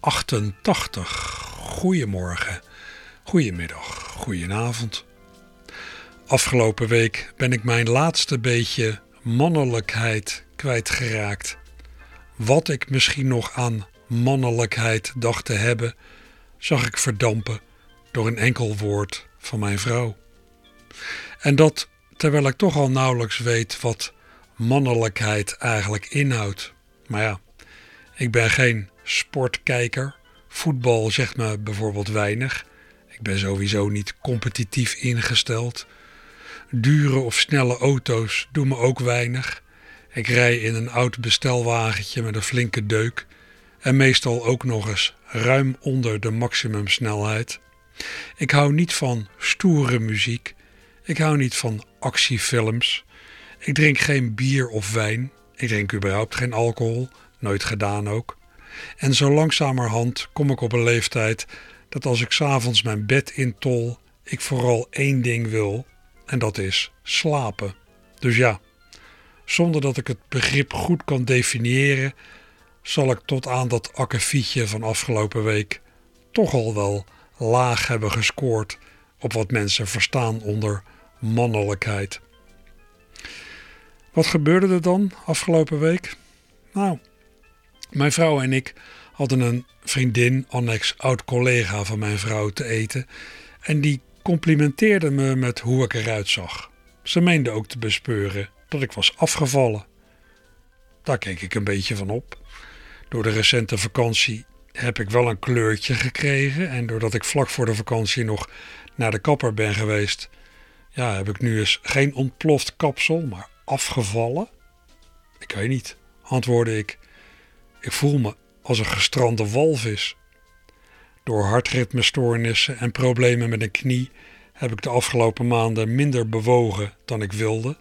1188. Goedemorgen, goedemiddag, goedenavond. Afgelopen week ben ik mijn laatste beetje mannelijkheid kwijtgeraakt. Wat ik misschien nog aan mannelijkheid dacht te hebben, zag ik verdampen door een enkel woord van mijn vrouw. En dat terwijl ik toch al nauwelijks weet wat mannelijkheid eigenlijk inhoudt. Maar ja, ik ben geen sportkijker. Voetbal zegt me bijvoorbeeld weinig. Ik ben sowieso niet competitief ingesteld. Dure of snelle auto's doen me ook weinig. Ik rij in een oud bestelwagentje met een flinke deuk en meestal ook nog eens ruim onder de maximumsnelheid. Ik hou niet van stoere muziek. Ik hou niet van actiefilms. Ik drink geen bier of wijn. Ik drink überhaupt geen alcohol, nooit gedaan ook. En zo langzamerhand kom ik op een leeftijd dat als ik s'avonds mijn bed intol, ik vooral één ding wil, en dat is slapen. Dus ja, zonder dat ik het begrip goed kan definiëren, zal ik tot aan dat akkefietje van afgelopen week toch al wel laag hebben gescoord op wat mensen verstaan onder mannelijkheid. Wat gebeurde er dan afgelopen week? Nou, mijn vrouw en ik hadden een vriendin, annex oud-collega van mijn vrouw, te eten. En die complimenteerde me met hoe ik eruit zag. Ze meende ook te bespeuren dat ik was afgevallen. Daar keek ik een beetje van op. Door de recente vakantie heb ik wel een kleurtje gekregen. En doordat ik vlak voor de vakantie nog naar de kapper ben geweest, ja, heb ik nu eens geen ontploft kapsel, maar afgevallen. Ik weet niet, antwoordde ik. Ik voel me als een gestrande walvis. Door hartritmestoornissen en problemen met een knie heb ik de afgelopen maanden minder bewogen dan ik wilde.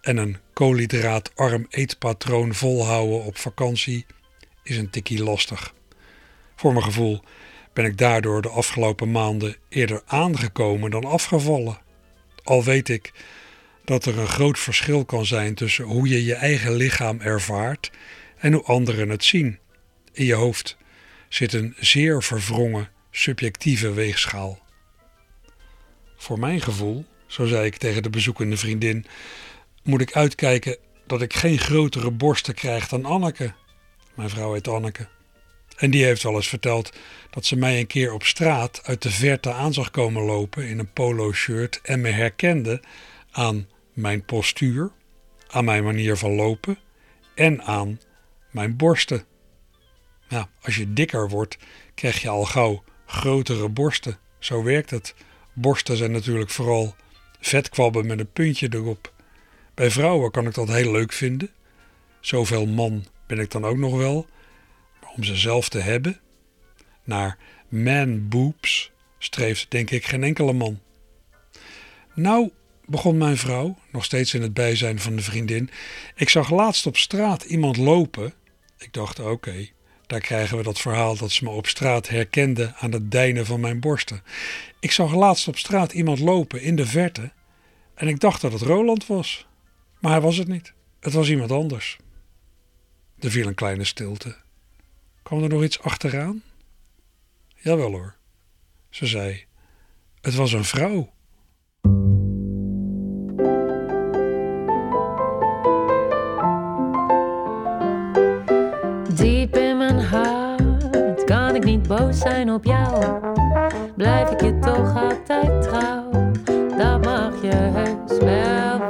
En een koolhydraatarm eetpatroon volhouden op vakantie is een tikkie lastig. Voor mijn gevoel ben ik daardoor de afgelopen maanden eerder aangekomen dan afgevallen. Al weet ik dat er een groot verschil kan zijn tussen hoe je je eigen lichaam ervaart en hoe anderen het zien. In je hoofd zit een zeer verwrongen subjectieve weegschaal. Voor mijn gevoel, zo zei ik tegen de bezoekende vriendin, moet ik uitkijken dat ik geen grotere borsten krijg dan Anneke. Mijn vrouw heet Anneke. En die heeft wel eens verteld dat ze mij een keer op straat uit de verte aan zag komen lopen in een polo-shirt en me herkende aan mijn postuur, aan mijn manier van lopen en aan mijn borsten. Nou, als je dikker wordt, krijg je al gauw grotere borsten. Zo werkt het. Borsten zijn natuurlijk vooral vetkwabben met een puntje erop. Bij vrouwen kan ik dat heel leuk vinden. Zoveel man ben ik dan ook nog wel. Maar om ze zelf te hebben, naar man boobs, streeft denk ik geen enkele man. Nou, begon mijn vrouw, nog steeds in het bijzijn van de vriendin. Ik zag laatst op straat iemand lopen. Ik dacht, oké, daar krijgen we dat verhaal dat ze me op straat herkende aan het deinen van mijn borsten. Ik zag laatst op straat iemand lopen in de verte en ik dacht dat het Roland was. Maar hij was het niet. Het was iemand anders. Er viel een kleine stilte. Kwam er nog iets achteraan? Jawel hoor. Ze zei: Het was een vrouw. Zijn op jou. Blijf ik je toch altijd trouw, dat mag je heus wel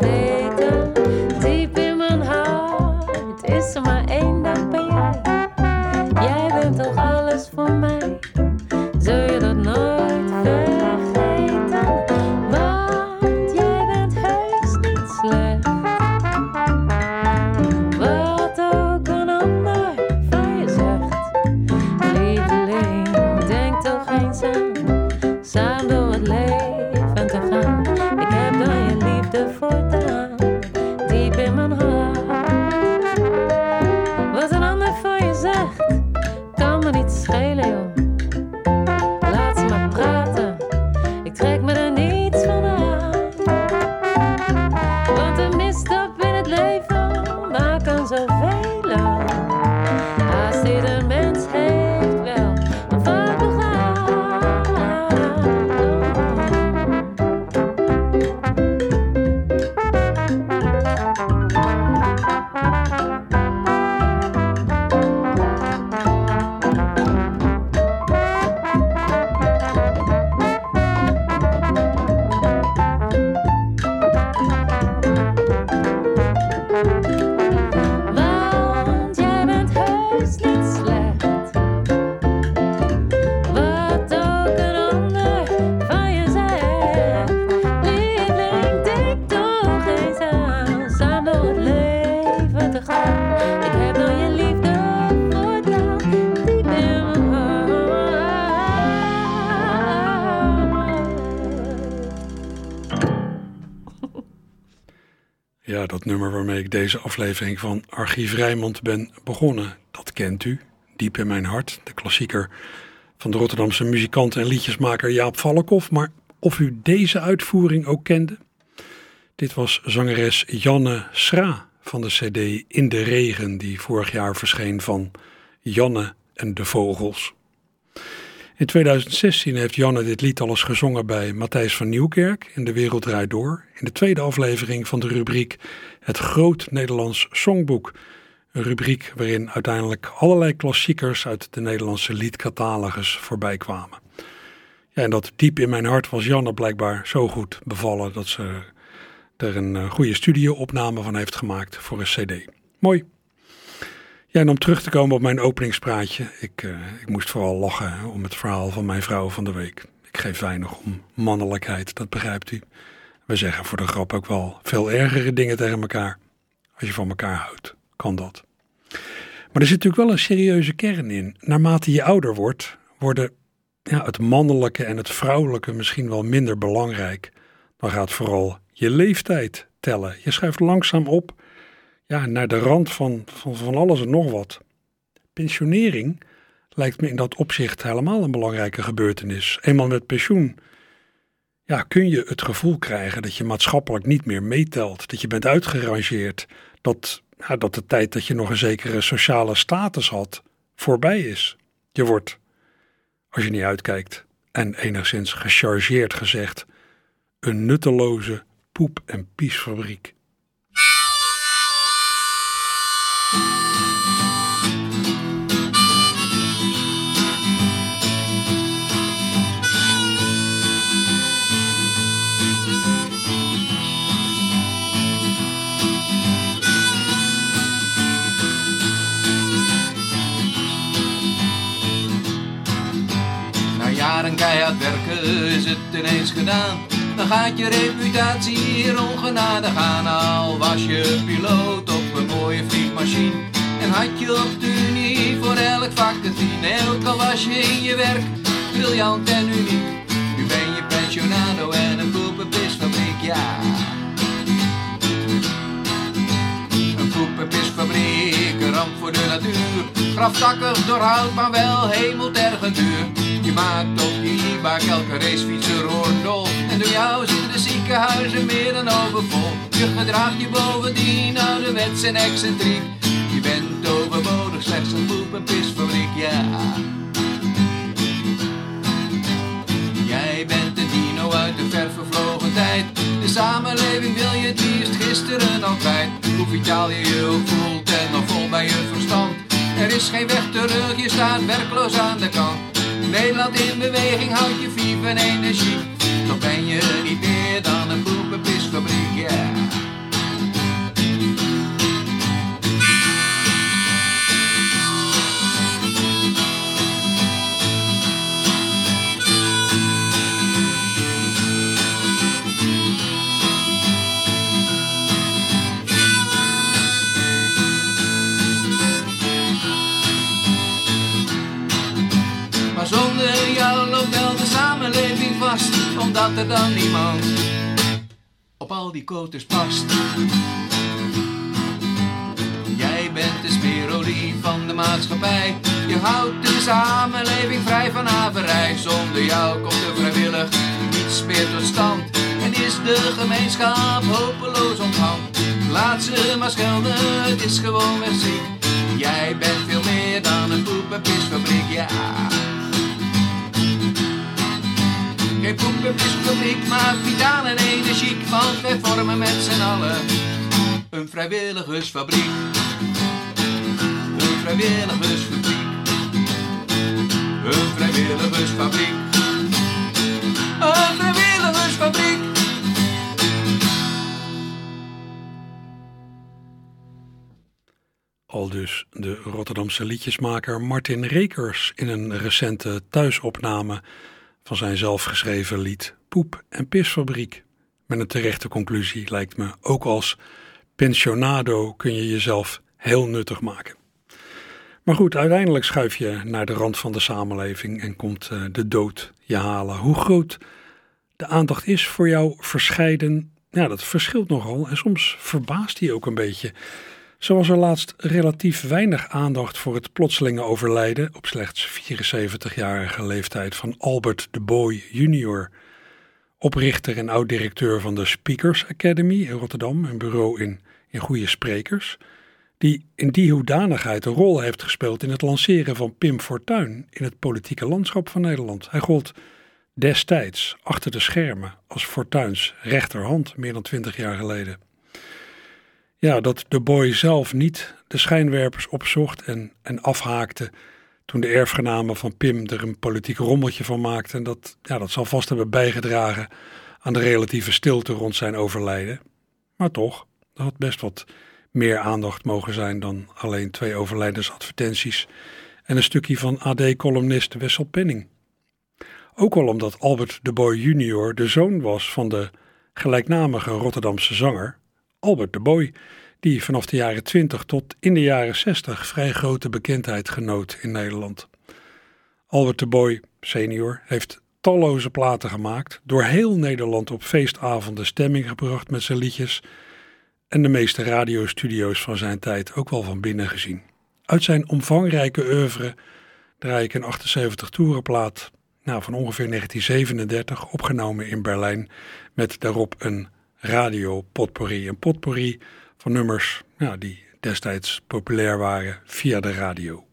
dat nummer waarmee ik deze aflevering van Archief Rijnmond ben begonnen, dat kent u. Diep in mijn hart, de klassieker van de Rotterdamse muzikant en liedjesmaker Jaap Valkhoff. Maar of u deze uitvoering ook kende? Dit was zangeres Janne Schra van de cd In de Regen, die vorig jaar verscheen van Janne en de Vogels. In 2016 heeft Janne dit lied al eens gezongen bij Matthijs van Nieuwkerk in De Wereld Draait Door. In de tweede aflevering van de rubriek Het Groot Nederlands Songboek. Een rubriek waarin uiteindelijk allerlei klassiekers uit de Nederlandse liedcatalogus voorbij kwamen. Ja, en dat diep in mijn hart was Janne blijkbaar zo goed bevallen dat ze er een eh, goede studioopname van heeft gemaakt voor een cd. Mooi. Ja, en om terug te komen op mijn openingspraatje. Ik, eh, ik moest vooral lachen om het verhaal van mijn vrouw van de week. Ik geef weinig om mannelijkheid, dat begrijpt u. We zeggen voor de grap ook wel veel ergere dingen tegen elkaar. Als je van elkaar houdt, kan dat. Maar er zit natuurlijk wel een serieuze kern in. Naarmate je ouder wordt, worden ja, het mannelijke en het vrouwelijke misschien wel minder belangrijk. Dan gaat vooral je leeftijd tellen. Je schuift langzaam op ja, naar de rand van, van, van alles en nog wat. Pensionering lijkt me in dat opzicht helemaal een belangrijke gebeurtenis. Eenmaal met pensioen ja, kun je het gevoel krijgen dat je maatschappelijk niet meer meetelt, dat je bent uitgerangeerd, dat, ja, dat de tijd dat je nog een zekere sociale status had voorbij is. Je wordt, als je niet uitkijkt en enigszins gechargeerd gezegd, een nutteloze poep- en piesfabriek. Jaren keihard werken is het ineens gedaan. Dan gaat je reputatie hier ongenadig aan. Al was je piloot op een mooie vliegmachine. En had je op de unie voor elk vak een tien. En ook al was je in je werk briljant en uniek. Nu ben je pensionado en een poep- en pisfabriek, ja. Een poep- en pisfabriek, een ramp voor de natuur. Graftakkig door hout, maar wel hemeltergend duur. Je maakt op je e-bike elke racefietser oordol. Door jou zitten de ziekenhuizen meer dan overvol. Je gedraagt je bovendien ouderwets en excentriek. Je bent overbodig, slechts een poep- en pisfabriek, ja. Jij bent de dino uit de ver vervlogen tijd. De samenleving wil je het liefst gisteren al kwijt. Hoe vitaal je je voelt en nog vol bij je verstand. Er is geen weg terug, je staat werkloos aan de kant. Nederland in beweging houdt je vief en energie. Toch ben je niet meer dan een poep- en pisfabriek, ja. Maar omdat er dan niemand op al die koters past. Jij bent de smeerolie van de maatschappij. Je houdt de samenleving vrij van averij. Zonder jou komt er vrijwillig niets meer tot stand. En is de gemeenschap hopeloos onthand. Laat ze maar schelden, het is gewoon weg ziek. Jij bent veel meer dan een poep- en pisfabriek, ja. Geen pisfabriek, maar vitaal en energiek. Want wij vormen met z'n allen een vrijwilligersfabriek. Een vrijwilligersfabriek. Een vrijwilligersfabriek. Een vrijwilligersfabriek. Al dus de Rotterdamse liedjesmaker Martin Rekers in een recente thuisopname van zijn zelfgeschreven lied Poep en Pisfabriek. Met een terechte conclusie lijkt me, ook als pensionado kun je jezelf heel nuttig maken. Maar goed, uiteindelijk schuif je naar de rand van de samenleving en komt eh, de dood je halen. Hoe groot de aandacht is voor jouw verscheiden, ja, dat verschilt nogal en soms verbaast hij ook een beetje. Zo was er laatst relatief weinig aandacht voor het plotselinge overlijden op slechts 74-jarige leeftijd van Albert de Boy Jr., oprichter en oud-directeur van de Speakers Academy in Rotterdam, een bureau in, in goede sprekers, die in die hoedanigheid een rol heeft gespeeld in het lanceren van Pim Fortuyn in het politieke landschap van Nederland. Hij gold destijds achter de schermen als Fortuins rechterhand meer dan twintig jaar geleden. Ja, dat de boy zelf niet de schijnwerpers opzocht en, en afhaakte toen de erfgenamen van Pim er een politiek rommeltje van maakten. Dat, ja, dat zal vast hebben bijgedragen aan de relatieve stilte rond zijn overlijden. Maar toch, er had best wat meer aandacht mogen zijn dan alleen twee overlijdensadvertenties en een stukje van AD-columnist Wessel Penning. Ook al omdat Albert de Boy junior de zoon was van de gelijknamige Rotterdamse zanger Albert de Boy, die vanaf de jaren 20 tot in de jaren 60 vrij grote bekendheid genoot in Nederland. Albert de Boy senior heeft talloze platen gemaakt, door heel Nederland op feestavonden stemming gebracht met zijn liedjes en de meeste radiostudio's van zijn tijd ook wel van binnen gezien. Uit zijn omvangrijke oeuvre draai ik een 78 toerenplaat nou, van ongeveer 1937, opgenomen in Berlijn, met daarop een radio potpourri. Een potpourri van nummers nou, die destijds populair waren via de radio.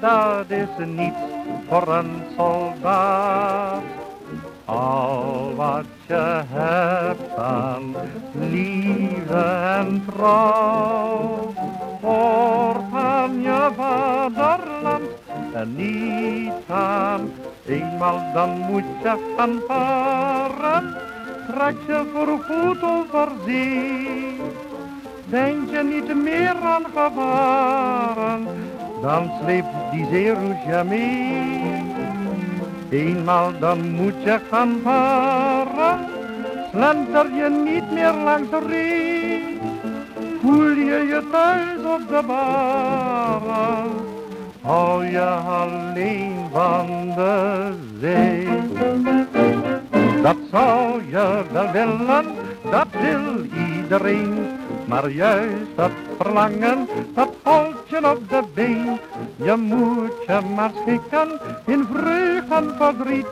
Dat is niets voor een soldaat. Al wat je hebt aan liefde en trouw, hoort aan je vaderland en niet aan. Eenmaal dan moet je gaan varen, trek je voorgoed over zee. Denk je niet meer aan gevaren, dan sleept die je mee. Eenmaal dan moet je gaan varen, slenter je niet meer langs de ree. Voel je je thuis op de baren, hou je alleen van de zee. Dat zou je wel willen, dat wil iedereen. Maar juist dat verlangen, dat houdt je op de been. Je moet je maar schikken in vreugd en verdriet.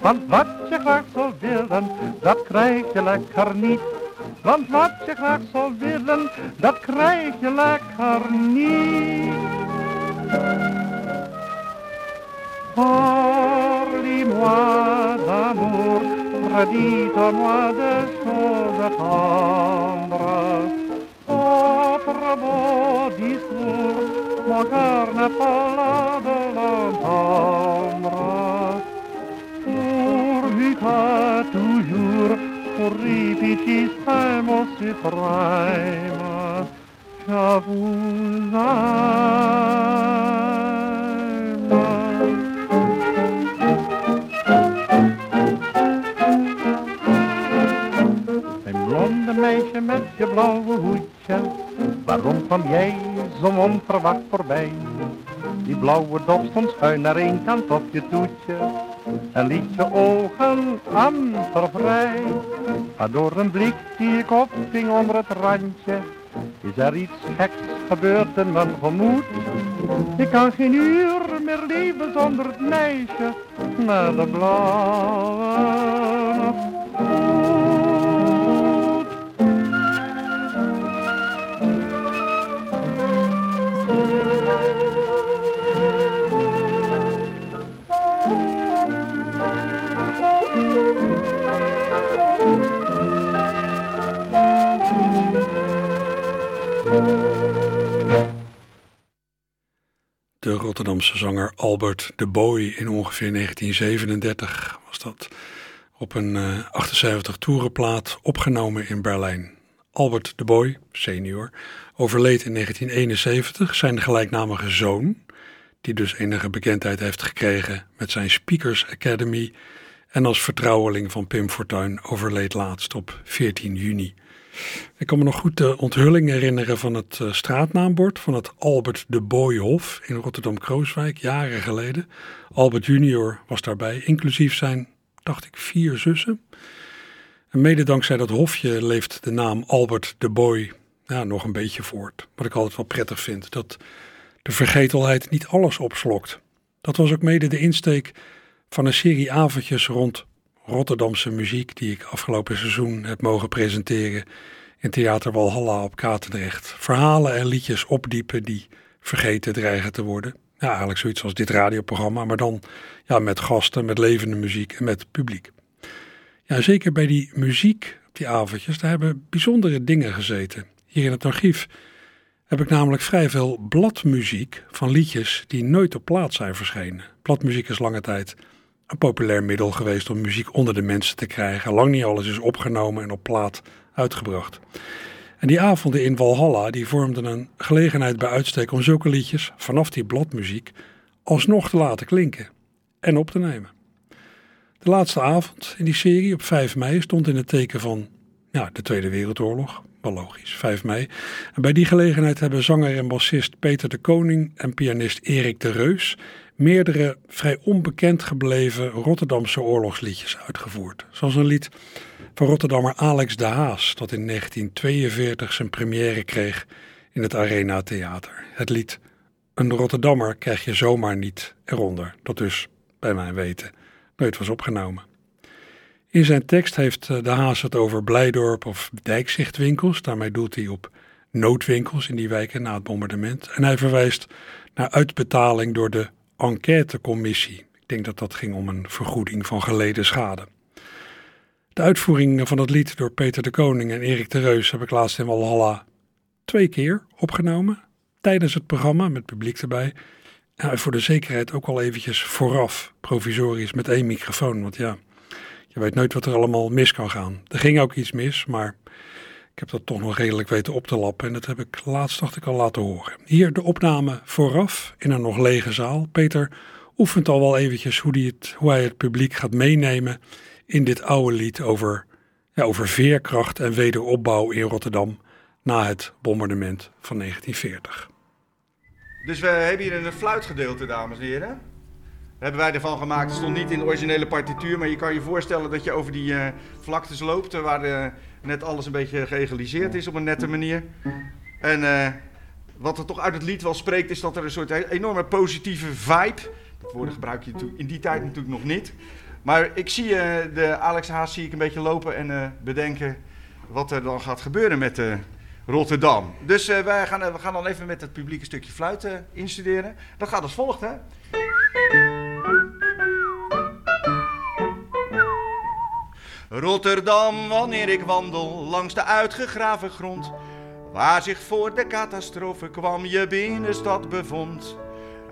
Want wat je graag zou willen, dat krijg je lekker niet. Want wat je graag zou willen, dat krijg je lekker niet. Parlez-moi d'amour, redites-moi des choses tendres. beau discours, mon cœur n'a pas la de l'entendre. Pourvu pas toujours, pour répéter ce. Meisje met je blauwe hoedje, waarom kwam jij zo onverwacht voorbij? Die blauwe dop stond schuin naar één kant op je toetje en liet je ogen amper vrij. Maar door een blik die ik opving onder het randje, is er iets geks gebeurd in mijn gemoed. Ik kan geen uur meer leven zonder het meisje met de blauwe De Rotterdamse zanger Albert de Boy in ongeveer 1937 was dat op een uh, 78 toerenplaat opgenomen in Berlijn. Albert de Boy, senior, overleed in 1971. Zijn gelijknamige zoon, die dus enige bekendheid heeft gekregen met zijn Speakers Academy en als vertrouweling van Pim Fortuyn, overleed laatst op 14 juni. Ik kan me nog goed de onthulling herinneren van het uh, straatnaambord van het Albert de Boyhof in Rotterdam-Krooswijk, jaren geleden. Albert junior was daarbij, inclusief zijn, dacht ik, vier zussen. En mede dankzij dat hofje leeft de naam Albert de Boy ja, nog een beetje voort. Wat ik altijd wel prettig vind, dat de vergetelheid niet alles opslokt. Dat was ook mede de insteek van een serie avondjes rond Rotterdamse muziek die ik afgelopen seizoen heb mogen presenteren in Theater Walhalla op Katendrecht. Verhalen en liedjes opdiepen die vergeten dreigen te worden. Ja, eigenlijk zoiets als dit radioprogramma, maar dan ja, met gasten, met levende muziek en met publiek. Ja, zeker bij die muziek op die avondjes, daar hebben bijzondere dingen gezeten. Hier in het archief heb ik namelijk vrij veel bladmuziek van liedjes die nooit op plaat zijn verschenen. Bladmuziek is lange tijd een populair middel geweest om muziek onder de mensen te krijgen. Lang niet alles is opgenomen en op plaat uitgebracht. En die avonden in Walhalla die vormden een gelegenheid bij uitstek om zulke liedjes vanaf die bladmuziek alsnog te laten klinken en op te nemen. De laatste avond in die serie op 5 mei stond in het teken van de Tweede Wereldoorlog. Wel logisch, 5 mei. En bij die gelegenheid hebben zanger en bassist Peter de Koning en pianist Erik de Reus meerdere vrij onbekend gebleven Rotterdamse oorlogsliedjes uitgevoerd. Zoals een lied van Rotterdammer Alex de Haas, dat in 1942 zijn première kreeg in het Arena Theater. Het lied Een Rotterdammer krijg je zomaar niet eronder, dat dus, bij mijn weten, nooit was opgenomen. In zijn tekst heeft eh, de Haas het over Blijdorp of dijkzichtwinkels, daarmee doelt hij op noodwinkels in die wijken na het bombardement. En hij verwijst naar uitbetaling door de enquêtecommissie. Ik denk dat dat ging om een vergoeding van geleden schade. De uitvoering van het lied door Peter de Koning en Erik de Reus heb ik laatst in Walhalla twee keer opgenomen. Tijdens het programma met publiek erbij. En voor de zekerheid ook al eventjes vooraf, provisorisch met één microfoon. Want ja, je weet nooit wat er allemaal mis kan gaan. Er ging ook iets mis, maar ik heb dat toch nog redelijk weten op te lappen en dat heb ik laatst dacht ik al laten horen. Hier de opname vooraf in een nog lege zaal. Peter oefent al wel eventjes hoe, die het, hoe hij het publiek gaat meenemen in dit oude lied over, ja, over veerkracht en wederopbouw in Rotterdam na het bombardement van 1940. Dus we hebben hier een fluitgedeelte, dames en heren. Hebben wij ervan gemaakt. Het stond niet in de originele partituur, maar je kan je voorstellen dat je over die uh, vlaktes loopt waar de net alles een beetje geëgaliseerd is op een nette manier. En wat er toch uit het lied wel spreekt, is dat er een soort enorme positieve vibe. Dat woord gebruik je in die tijd natuurlijk nog niet. Maar ik zie uh, de Alex Haas zie ik een beetje lopen en uh, bedenken wat er dan gaat gebeuren met Rotterdam. Dus wij gaan, we gaan dan even met het publiek een stukje fluiten instuderen. Dat gaat als volgt, hè. Rotterdam, wanneer ik wandel langs de uitgegraven grond, waar zich voor de catastrofe kwam je binnenstad bevond.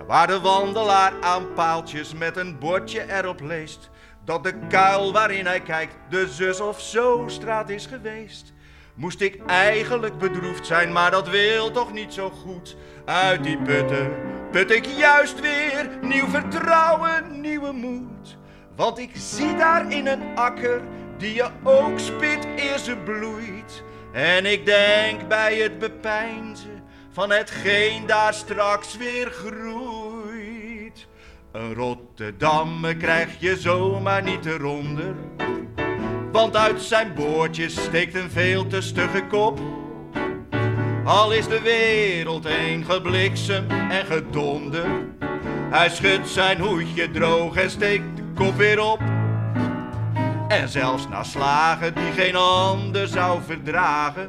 Waar de wandelaar aan paaltjes met een bordje erop leest, dat de kuil waarin hij kijkt de zus of zo straat is geweest. Moest ik eigenlijk bedroefd zijn, maar dat wil toch niet zo goed. Uit die putten put ik juist weer nieuw vertrouwen, nieuwe moed. Want ik zie daar in een akker die je ook spit eer ze bloeit. En ik denk bij het bepeinzen van hetgeen daar straks weer groeit. Een Rotterdammer krijg je zomaar niet eronder. Want uit zijn boordjes steekt een veel te stugge kop. Al is de wereld heen gebliksem en gedonder. Hij schudt zijn hoedje droog en steekt de kop weer op. En zelfs na slagen die geen ander zou verdragen.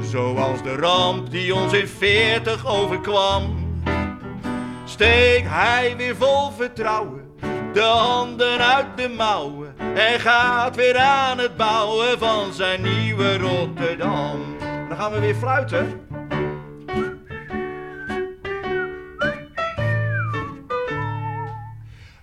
Zoals de ramp die ons in veertig overkwam. Steekt hij weer vol vertrouwen de handen uit de mouwen. En gaat weer aan het bouwen van zijn nieuwe Rotterdam. Dan gaan we weer fluiten.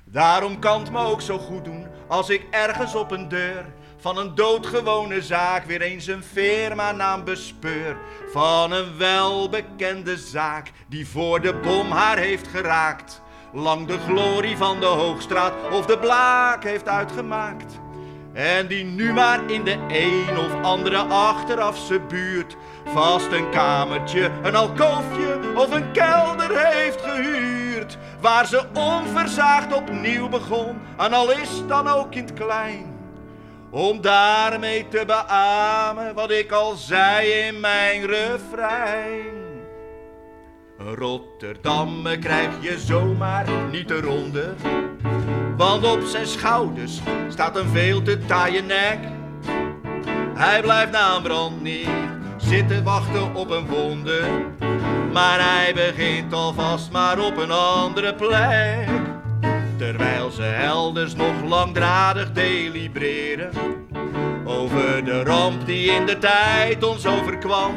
Daarom kan het me ook zo goed doen als ik ergens op een deur van een doodgewone zaak weer eens een firma-naam bespeur. Van een welbekende zaak die voor de bom haar heeft geraakt. Lang de glorie van de Hoogstraat of de Blaak heeft uitgemaakt. En die nu maar in de een of andere achterafse buurt vast een kamertje, een alkoofje of een kelder heeft gehuurd. Waar ze onverzaagd opnieuw begon, en al is dan ook in het klein. Om daarmee te beamen wat ik al zei in mijn refrein. Rotterdam krijg je zomaar niet eronder. Want op zijn schouders staat een veel te taaie nek. Hij blijft na een brand niet zitten wachten op een wonder. Maar hij begint alvast maar op een andere plek. Terwijl ze elders nog langdradig delibereren. Over de ramp die in de tijd ons overkwam.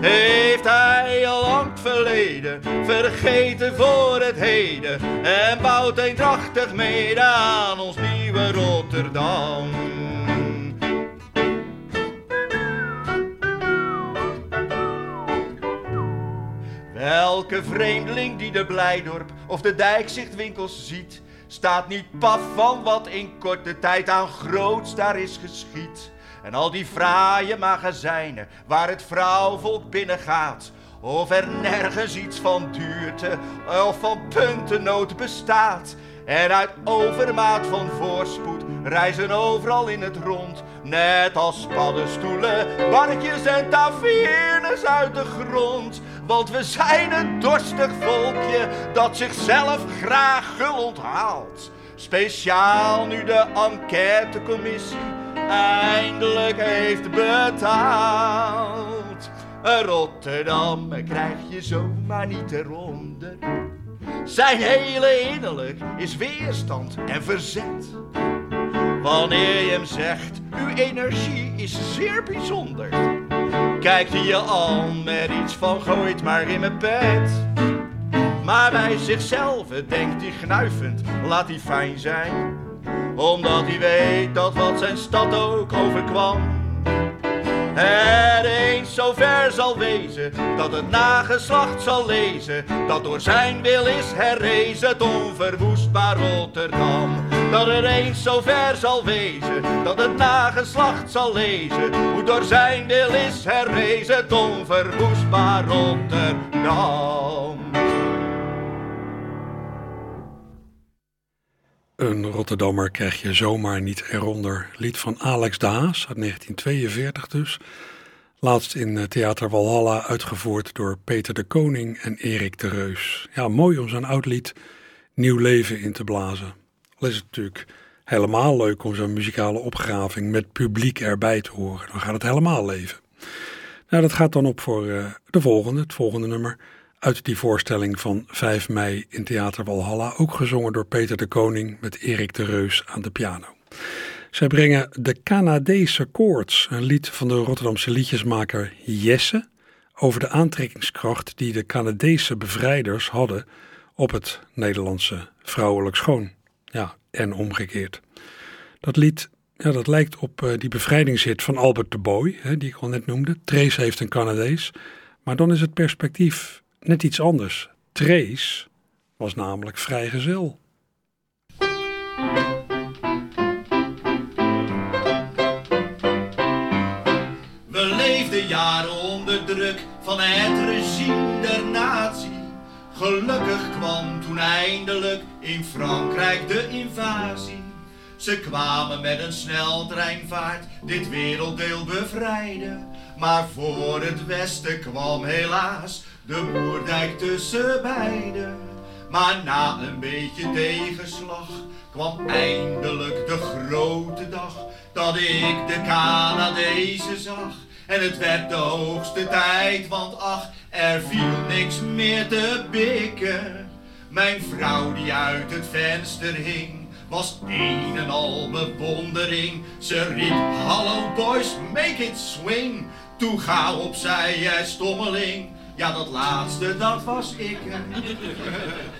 Heeft hij al lang verleden, vergeten voor het heden. En bouwt eendrachtig mede aan ons nieuwe Rotterdam. Welke vreemdeling die de Blijdorp of de Dijkzichtwinkels ziet, staat niet paf van wat in korte tijd aan groots daar is geschied. En al die fraaie magazijnen waar het vrouwvolk binnengaat, of er nergens iets van duurte of van puntennood bestaat. En uit overmaat van voorspoed reizen overal in het rond, net als paddenstoelen, barkjes en tavernes uit de grond. Want we zijn een dorstig volkje dat zichzelf graag gul onthaalt. Speciaal nu de enquêtecommissie eindelijk heeft betaald. Rotterdam krijg je zomaar niet eronder. Zijn hele innerlijk is weerstand en verzet. Wanneer je hem zegt, uw energie is zeer bijzonder. Kijkt hij je aan met iets van gooit maar in mijn bed. Maar bij zichzelf denkt hij gnuivend, laat hij fijn zijn. Omdat hij weet dat wat zijn stad ook overkwam. Het eens zo ver zal wezen, dat het nageslacht zal lezen, dat door zijn wil is herrezen het onverwoestbaar Rotterdam. Dat het eens zo ver zal wezen, dat het nageslacht zal lezen, hoe door zijn wil is herrezen het onverwoestbaar Rotterdam. Een Rotterdammer krijg je zomaar niet eronder. Lied van Alex de Haas uit 1942 dus. Laatst in eh, Theater Walhalla uitgevoerd door Peter de Koning en Erik de Reus. Ja, mooi om zo'n oud lied nieuw leven in te blazen. Al is het natuurlijk helemaal leuk om zo'n muzikale opgraving met publiek erbij te horen. Dan gaat het helemaal leven. Nou, dat gaat dan op voor uh, de volgende, het volgende nummer uit die voorstelling van 5 mei in Theater Walhalla, ook gezongen door Peter de Koning met Erik de Reus aan de piano. Zij brengen de Canadese Koorts, een lied van de Rotterdamse liedjesmaker Jesse, over de aantrekkingskracht die de Canadese bevrijders hadden op het Nederlandse vrouwelijk schoon. Ja, en omgekeerd. Dat lied ja, dat lijkt op uh, die bevrijdingshit van Albert de Boy, die ik al net noemde. Trace heeft een Canadees. Maar dan is het perspectief net iets anders. Trace was namelijk vrijgezel. We leefden jaren onder druk van het regime der nazi. Gelukkig kwam toen eindelijk in Frankrijk de invasie. Ze kwamen met een sneltreinvaart dit werelddeel bevrijden. Maar voor het westen kwam helaas de Moerdijk tussen beiden. Maar na een beetje tegenslag kwam eindelijk de grote dag dat ik de Canadezen zag. En het werd de hoogste tijd, want ach, er viel niks meer te bikken. Mijn vrouw die uit het venster hing, was een en al bewondering. Ze riep, hallo boys, make it swing. Toe ga opzij, jij stommeling. Ja, dat laatste, dat was ik.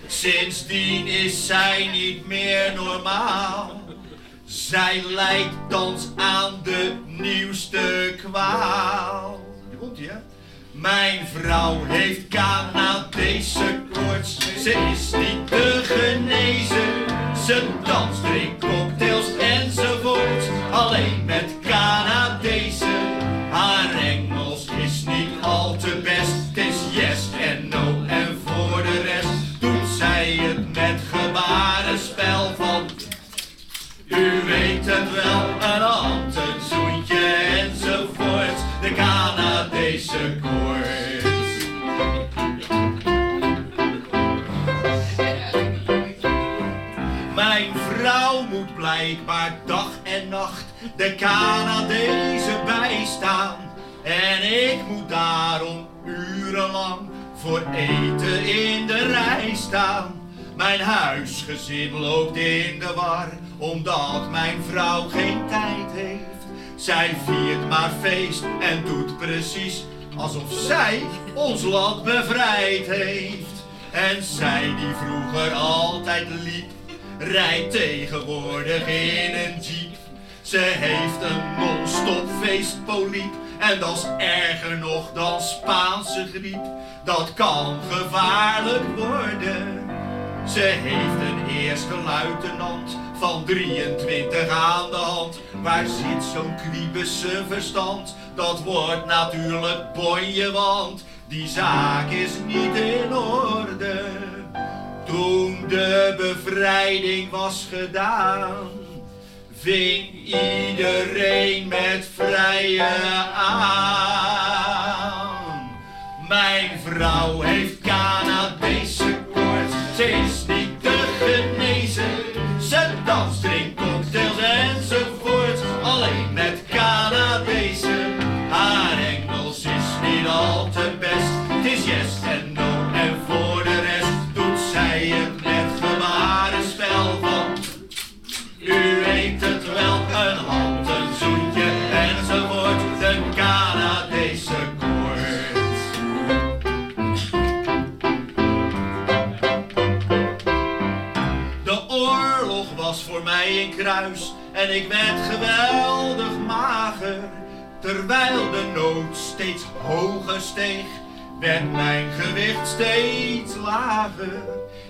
Sindsdien is zij niet meer normaal. Zij lijkt thans aan de nieuwste kwaal. Mijn vrouw heeft Canadese koorts. Ze is niet te genezen. Ze danst, drinkt cocktails enzovoort. Alleen met blijkbaar dag en nacht de Canadezen bijstaan. En ik moet daarom urenlang voor eten in de rij staan. Mijn huisgezin loopt in de war, omdat mijn vrouw geen tijd heeft. Zij viert maar feest en doet precies alsof zij ons land bevrijd heeft. En zij die vroeger altijd liep, rijdt tegenwoordig in een jeep. Ze heeft een non-stop feestpoliep en dat is erger nog dan Spaanse griep. Dat kan gevaarlijk worden. Ze heeft een eerste luitenant van 23 aan de hand. Waar zit zo'n kwiebesse verstand? Dat wordt natuurlijk bonje, want die zaak is niet in orde. Toen de bevrijding was gedaan, ving iedereen met vrije aan. Mijn vrouw heeft Canadese en ik werd geweldig mager. Terwijl de nood steeds hoger steeg, werd mijn gewicht steeds lager.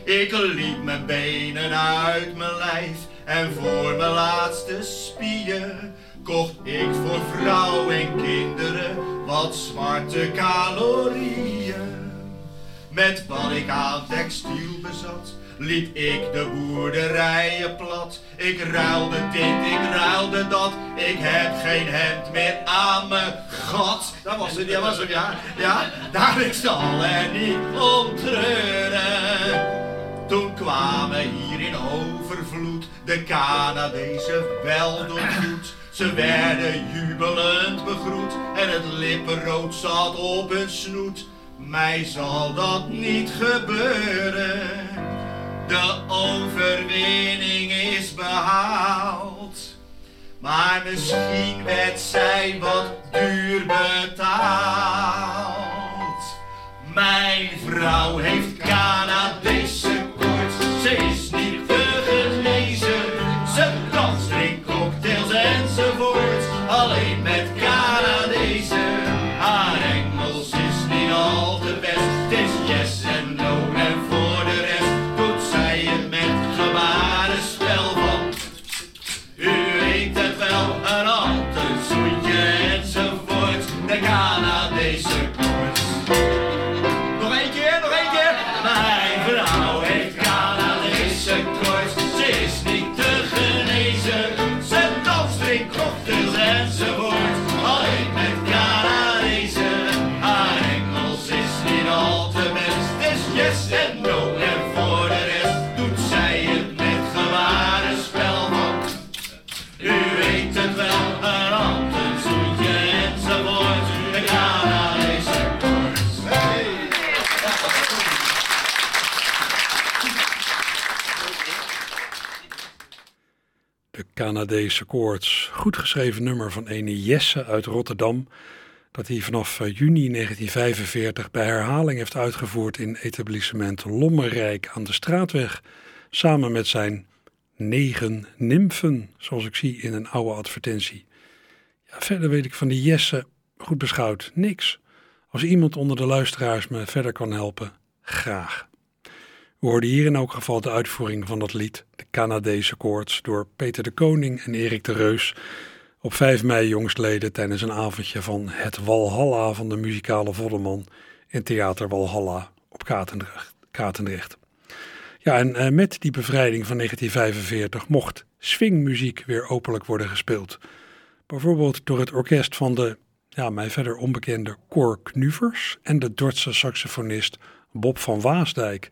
Ik liep mijn benen uit mijn lijf en voor mijn laatste spier kocht ik voor vrouw en kinderen wat zwarte calorieën. Met wat ik aan textiel bezat, liep ik de boerderijen plat. Ik ruilde dit, ik ruilde dat, ik heb geen hemd meer aan me. God, daar was het, ja, was het, ja. Ja, daar ik zal er niet om treuren. Toen kwamen hier in overvloed de Canadezen wel doorgoed. Ze werden jubelend begroet en het lippenrood zat op hun snoet. Mij zal dat niet gebeuren. De overwinning is behaald. Maar misschien werd zij wat duur betaald. Mijn vrouw heeft Canadese de Canadese koorts. Goed geschreven nummer van ene Jesse uit Rotterdam, dat hij vanaf eh, juni 1945 bij herhaling heeft uitgevoerd in etablissement Lommerrijk aan de Straatweg, samen met zijn negen nimfen, zoals ik zie in een oude advertentie. Ja, verder weet ik van die Jesse, goed beschouwd, niks. Als iemand onder de luisteraars me verder kan helpen, graag. We hoorden hier in elk geval de uitvoering van dat lied, de Canadese koorts, door Peter de Koning en Erik de Reus op 5 mei jongstleden tijdens een avondje van het Walhalla van de muzikale Voddelman in Theater Walhalla op Katendrecht. Ja, en eh, met die bevrijding van 1945 mocht swingmuziek weer openlijk worden gespeeld. Bijvoorbeeld door het orkest van de, ja, mij verder onbekende Cor Knuvers en de Dordtse saxofonist Bob van Waasdijk.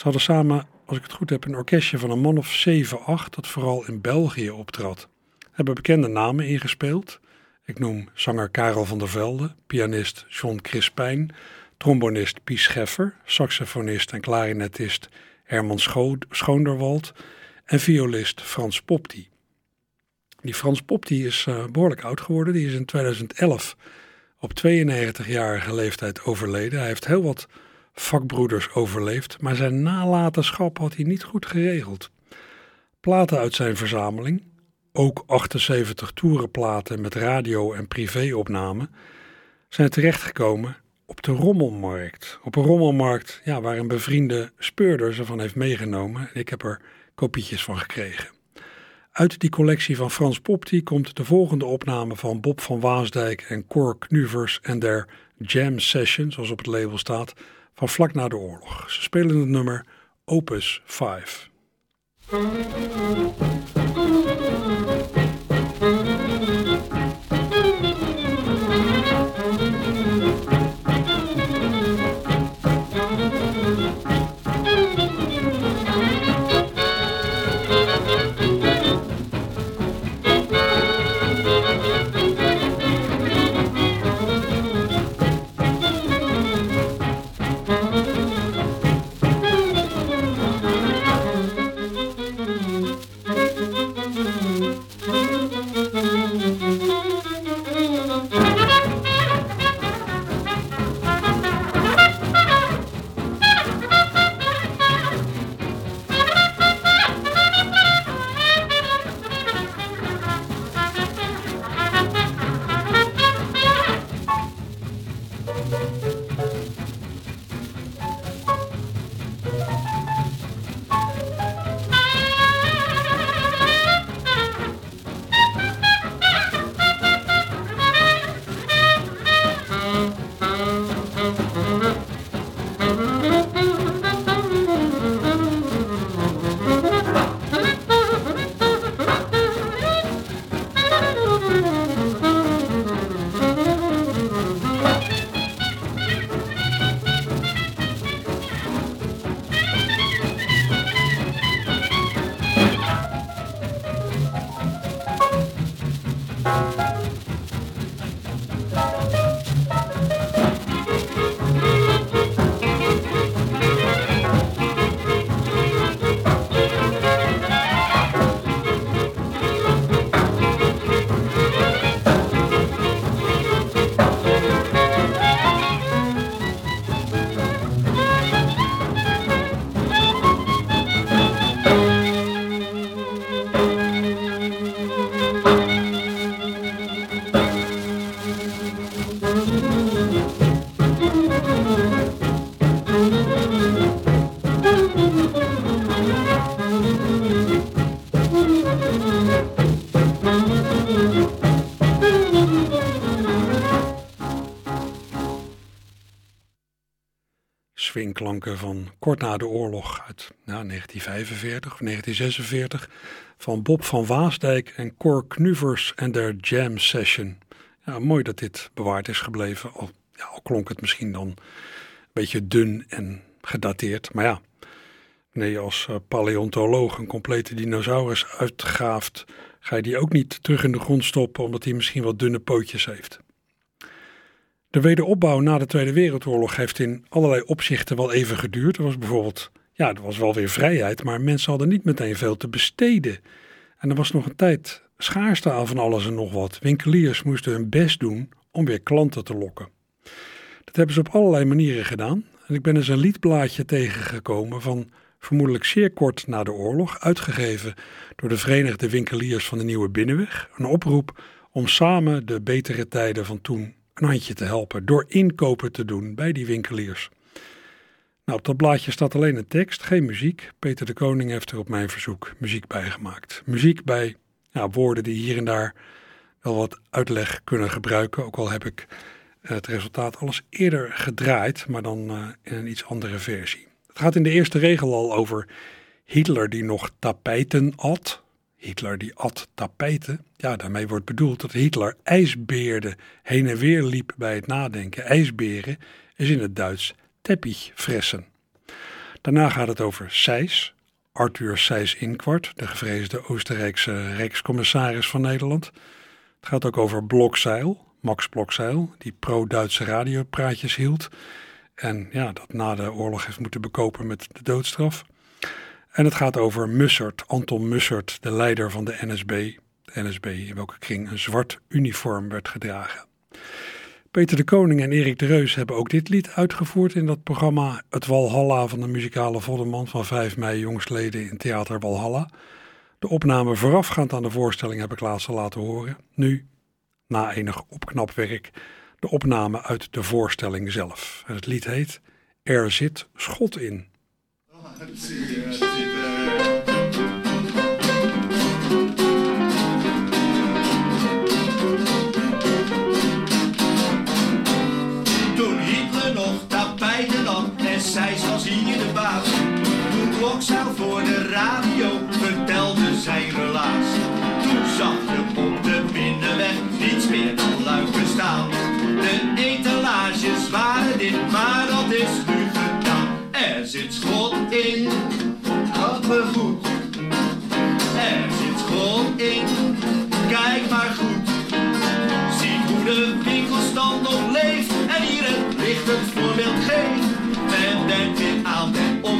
Ze hadden samen, als ik het goed heb, een orkestje van een man of 7, 8 dat vooral in België optrad. Hebben bekende namen ingespeeld. Ik noem zanger Karel van der Velde, pianist John Crispijn, trombonist Pies Scheffer, saxofonist en klarinetist Herman Scho Schoonderwald en violist Frans Popti. Die Frans Popti is uh, behoorlijk oud geworden. Die is in 2011 op 92-jarige leeftijd overleden. Hij heeft heel wat vakbroeders overleefd, maar zijn nalatenschap had hij niet goed geregeld. Platen uit zijn verzameling, ook 78 toerenplaten met radio- en privéopnamen, zijn terechtgekomen op de rommelmarkt. Op een rommelmarkt ja, waar een bevriende speurder ze van heeft meegenomen. En ik heb er kopietjes van gekregen. Uit die collectie van Frans Popti komt de volgende opname van Bob van Waasdijk en Cor Knuvers en der Jam Session, zoals op het label staat, van vlak na de oorlog. Ze spelen het nummer Opus 5. Van kort na de oorlog uit nou, 1945 of 1946 van Bob van Waasdijk en Cor Knuvers en their Jam Session. Ja, mooi dat dit bewaard is gebleven, al, ja, al klonk het misschien dan een beetje dun en gedateerd. Maar ja, je als uh, paleontoloog een complete dinosaurus uitgraaft, ga je die ook niet terug in de grond stoppen omdat hij misschien wat dunne pootjes heeft. De wederopbouw na de Tweede Wereldoorlog heeft in allerlei opzichten wel even geduurd. Er was bijvoorbeeld, ja, er was wel weer vrijheid, maar mensen hadden niet meteen veel te besteden. En er was nog een tijd schaarste aan van alles en nog wat. Winkeliers moesten hun best doen om weer klanten te lokken. Dat hebben ze op allerlei manieren gedaan. En ik ben eens een liedblaadje tegengekomen van vermoedelijk zeer kort na de oorlog, uitgegeven door de Verenigde Winkeliers van de Nieuwe Binnenweg. Een oproep om samen de betere tijden van toen handje te helpen door inkopen te doen bij die winkeliers. Nou, op dat blaadje staat alleen een tekst, geen muziek. Peter de Koning heeft er op mijn verzoek muziek bij gemaakt. Muziek bij ja, woorden die hier en daar wel wat uitleg kunnen gebruiken. Ook al heb ik het resultaat alles eerder gedraaid, maar dan uh, in een iets andere versie. Het gaat in de eerste regel al over Hitler die nog tapijten at. Hitler die at tapijten. Ja, daarmee wordt bedoeld dat Hitler ijsbeerde heen en weer liep bij het nadenken. IJsberen is in het Duits teppichfressen. Daarna gaat het over Seys, Arthur Seys-Inquart, de gevreesde Oostenrijkse rijkscommissaris van Nederland. Het gaat ook over Blokzeil, Max Blokzeil, die pro-Duitse radiopraatjes hield. En ja, dat na de oorlog heeft moeten bekopen met de doodstraf. En het gaat over Mussert, Anton Mussert, de leider van de NSB. NSB in welke kring een zwart uniform werd gedragen. Peter de Koning en Erik de Reus hebben ook dit lied uitgevoerd in dat programma Het Walhalla van de muzikale Vodderman van 5 mei jongstleden in Theater Walhalla. De opname voorafgaand aan de voorstelling heb ik laatst al laten horen. Nu, na enig opknapwerk, de opname uit de voorstelling zelf. Het lied heet Er zit schot in.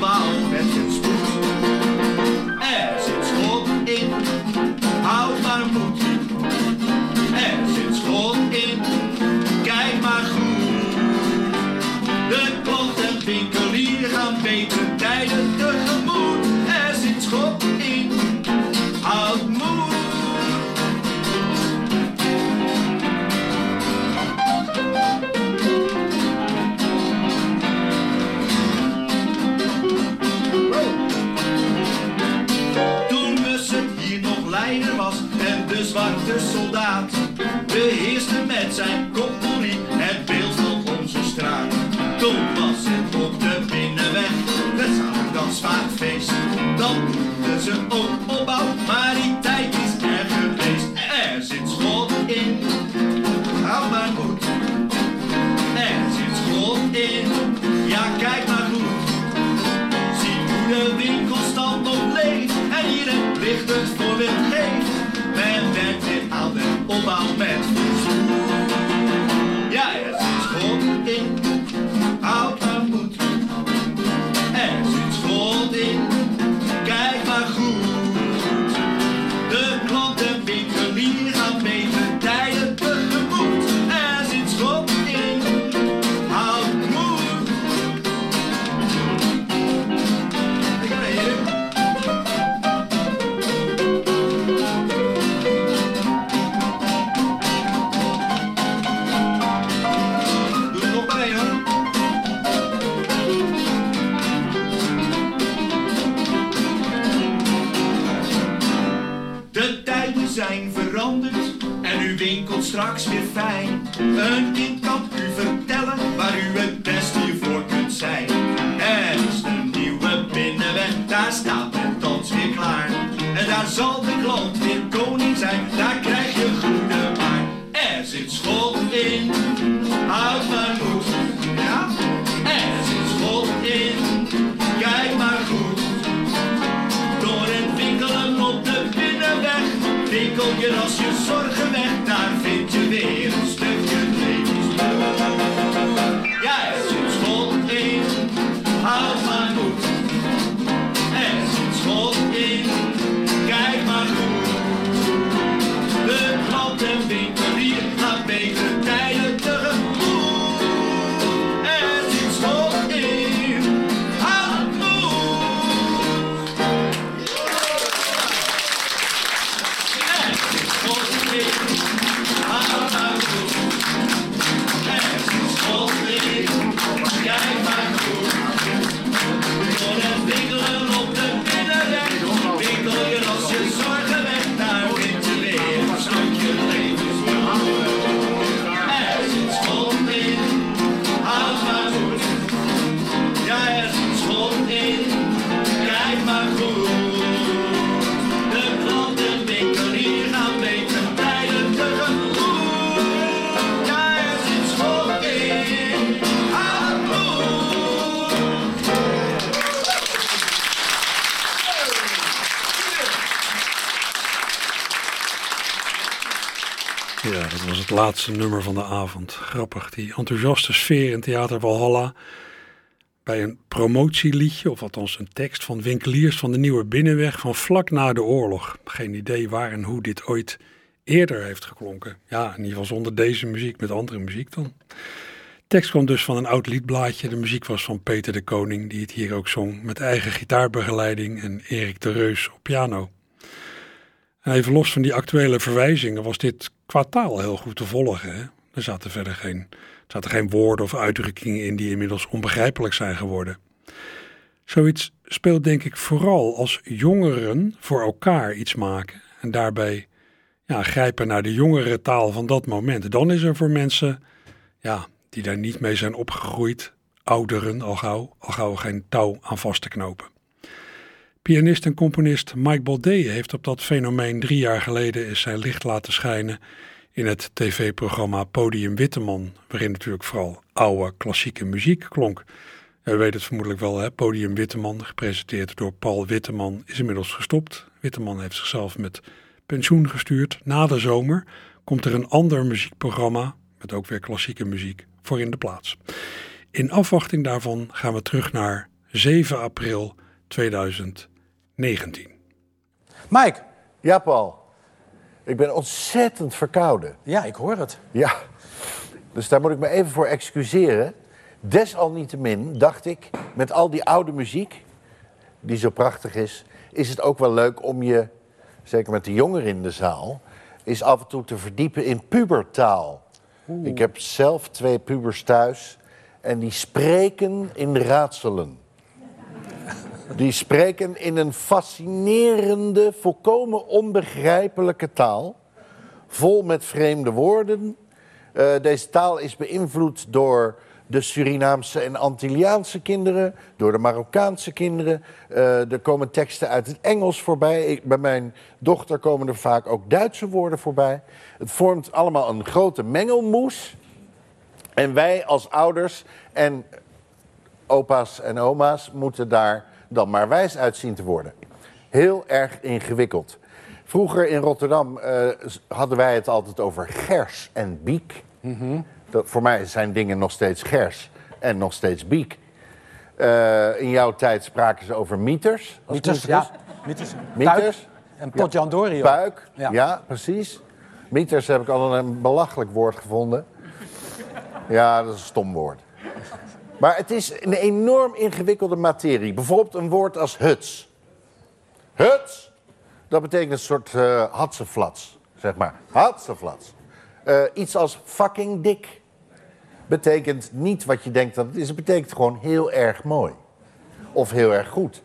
Opbouw met een spoed. Er zit schot in, houd maar moed. Er zit schot in, kijk maar goed. De klant en winkelier gaan beter de soldaat beheerste met zijn compagnie het beeld van onze straat. Toen was het op de binnenweg, het zaterdags vaak feest. Dan noemden ze ook opbouw, maar die tijd is er geweest. Er zit schot in, hou maar goed. Er zit schot in, ja kijk maar goed. Zie hoe de winkelstand nog leeft en hier licht het aan de zijn veranderd en u winkelt straks weer fijn. Een kind kan u vertellen waar u het best hiervoor kunt zijn. Er is een nieuwe binnenweg, daar staat het thans weer klaar. En daar zal de laatste nummer van de avond. Grappig, die enthousiaste sfeer in Theater Valhalla. Bij een promotieliedje, of althans een tekst van winkeliers van de Nieuwe Binnenweg van vlak na de oorlog. Geen idee waar en hoe dit ooit eerder heeft geklonken. Ja, in ieder geval zonder deze muziek, met andere muziek dan. De tekst kwam dus van een oud liedblaadje. De muziek was van Peter de Koning, die het hier ook zong, met eigen gitaarbegeleiding en Erik de Reus op piano. En even los van die actuele verwijzingen was dit qua taal heel goed te volgen. Hè? Er zaten verder geen, er zaten geen woorden of uitdrukkingen in die inmiddels onbegrijpelijk zijn geworden. Zoiets speelt denk ik vooral als jongeren voor elkaar iets maken en daarbij ja, grijpen naar de jongere taal van dat moment. Dan is er voor mensen ja, die daar niet mee zijn opgegroeid, ouderen al gauw, al gauw geen touw aan vast te knopen. Pianist en componist Mike Baudet heeft op dat fenomeen drie jaar geleden zijn licht laten schijnen in het tv-programma Podium Witteman, waarin natuurlijk vooral oude klassieke muziek klonk. U weet het vermoedelijk wel, hè? Podium Witteman, gepresenteerd door Paul Witteman, is inmiddels gestopt. Witteman heeft zichzelf met pensioen gestuurd. Na de zomer komt er een ander muziekprogramma, met ook weer klassieke muziek, voor in de plaats. In afwachting daarvan gaan we terug naar 7 april 2019. Mike. Ja, Paul. Ik ben ontzettend verkouden. Ja, ik hoor het. Ja. Dus daar moet ik me even voor excuseren. Desalniettemin dacht ik, met al die oude muziek, die zo prachtig is, is het ook wel leuk om je, zeker met de jongeren in de zaal, is af en toe te verdiepen in pubertaal. Ik heb zelf twee pubers thuis en die spreken in raadselen. Die spreken in een fascinerende, volkomen onbegrijpelijke taal. Vol met vreemde woorden. Uh, deze taal is beïnvloed door de Surinaamse en Antilliaanse kinderen, door de Marokkaanse kinderen. Uh, er komen teksten uit het Engels voorbij. Bij mijn dochter komen er vaak ook Duitse woorden voorbij. Het vormt allemaal een grote mengelmoes. En wij als ouders en opa's en oma's moeten daar dan maar wijs uitzien te worden. Heel erg ingewikkeld. Vroeger in Rotterdam uh, hadden wij het altijd over gers en biek. Dat, voor mij zijn dingen nog steeds gers en nog steeds biek. Uh, in jouw tijd spraken ze over mieters. Mieters, ja. Mieters. Mieters. En potjandori. Puik, ja. Ja. precies. Mieters heb ik al een belachelijk woord gevonden. Ja, dat is een stom woord. Maar het is een enorm ingewikkelde materie. Bijvoorbeeld een woord als huts. Huts, dat betekent een soort uh, hatseflats, zeg maar. Hatseflats. Uh, iets als fucking dik betekent niet wat je denkt dat het is. Het betekent gewoon heel erg mooi. Of heel erg goed.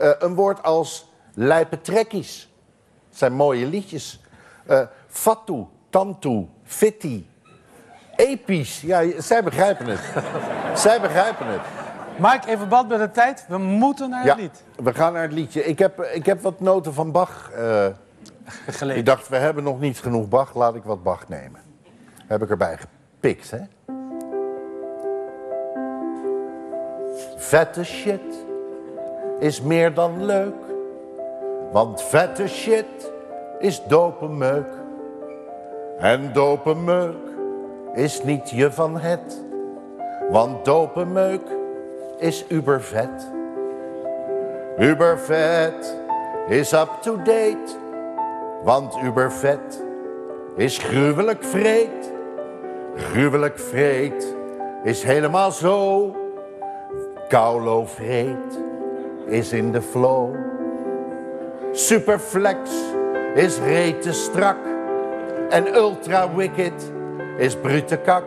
Uh, een woord als lijpetrekkies. Dat zijn mooie liedjes. Uh, fatu, tantu, fitti. Episch. Ja, zij begrijpen het. zij begrijpen het. Mike, even bad met de tijd. We moeten naar het Ja, lied. we gaan naar het liedje. Ik heb, ik heb wat noten van Bach. eh, Gelezen. ik dacht, we hebben nog niet genoeg Bach. Laat ik wat Bach nemen. Heb ik erbij gepikt, hè? Vette shit is meer dan leuk. Want vette shit is dope meuk. En dope meuk is niet je van het. Want dope meuk is ubervet. Ubervet is up to date. Want ubervet is gruwelijk vreed. Gruwelijk vreed is helemaal zo. Kaulo vreed is in de flow. Superflex is rete strak. En ultra wicked is brute kak.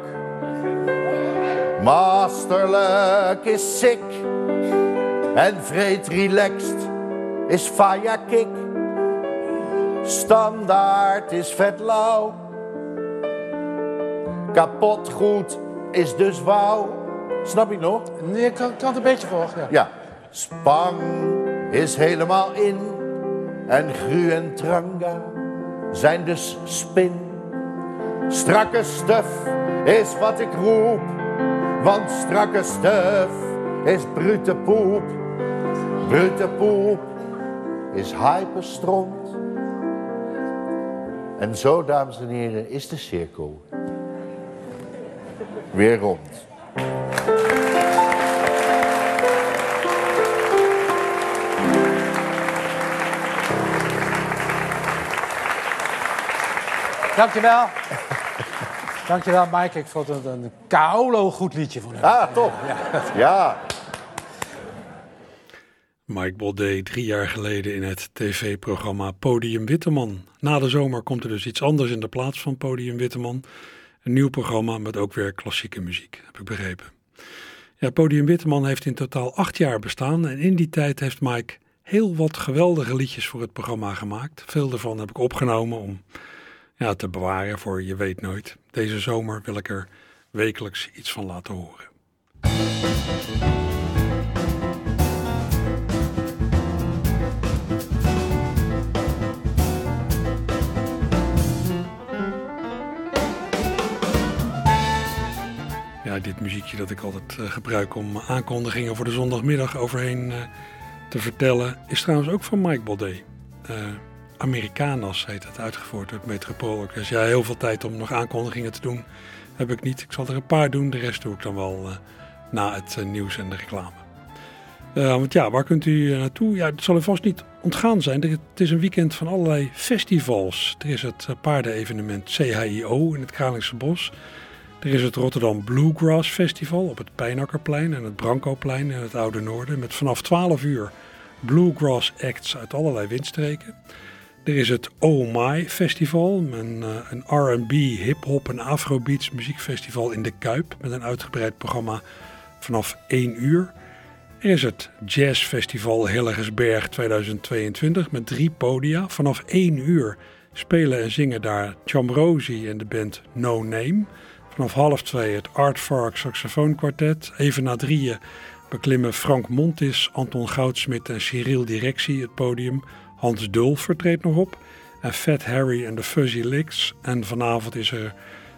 Masterlijk is sick. En vreed relaxed is faya kick. Standaard is vet lauw. Kapot goed is dus wauw. Snap je nog? Nee, ik kan, kan het een beetje volgen. Ja. Ja. Spang is helemaal in. En Gru en Tranga zijn dus spin. Strakke stuf is wat ik roep. Want strakke stuf is brute poep. Brute poep is hyperstront. En zo, dames en heren, is de cirkel weer rond. Dankjewel. Dankjewel, Mike. Ik vond het een Kaolo goed liedje van hem. Ah, toch? Ja. Mike Baudet drie jaar geleden in het tv-programma Podium Witteman. Na de zomer komt er dus iets anders in de plaats van Podium Witteman. Een nieuw programma met ook weer klassieke muziek, heb ik begrepen. Ja, Podium Witteman heeft in totaal acht jaar bestaan en in die tijd heeft Mike heel wat geweldige liedjes voor het programma gemaakt. Veel daarvan heb ik opgenomen om ja, te bewaren voor je weet nooit. Deze zomer wil ik er wekelijks iets van laten horen. Ja, dit muziekje dat ik altijd uh, gebruik om aankondigingen voor de zondagmiddag overheen uh, te vertellen, is trouwens ook van Mike Baudet. Uh, Americanas heet het, uitgevoerd door het Metropoolorkest. Ja, heel veel tijd om nog aankondigingen te doen heb ik niet. Ik zal er een paar doen, de rest doe ik dan wel uh, na het uh, nieuws en de reclame. Uh, want ja, waar kunt u naartoe? Ja, het zal u vast niet ontgaan zijn. Het is een weekend van allerlei festivals. Er is het paardenevenement CHIO in het Kralingse Bos. Er is het Rotterdam Bluegrass Festival op het Pijnakkerplein en het Brancoplein in het Oude Noorden. Met vanaf 12 uur bluegrass acts uit allerlei windstreken. Er is het Oh My Festival, een, een R&B, hip-hop en afrobeats muziekfestival in de Kuip met een uitgebreid programma vanaf 1 uur. Er is het Jazz Festival Hillegersberg 2022 met drie podia. Vanaf 1 uur spelen en zingen daar Chamrosi en de band No Name. Vanaf half twee het Art Fark Saxofoon Quartet. Even na drieën beklimmen Frank Montis, Anton Goudsmit en Cyril Directie het podium. Hans Dulfer treedt nog op. En Fat Harry en de Fuzzy Licks. En vanavond is er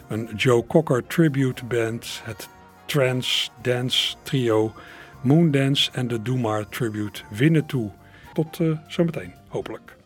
een Joe Cocker tribute band. Het Trance Dance Trio Moondance en de Doe Maar tribute winnen toe. Tot uh, zometeen, hopelijk.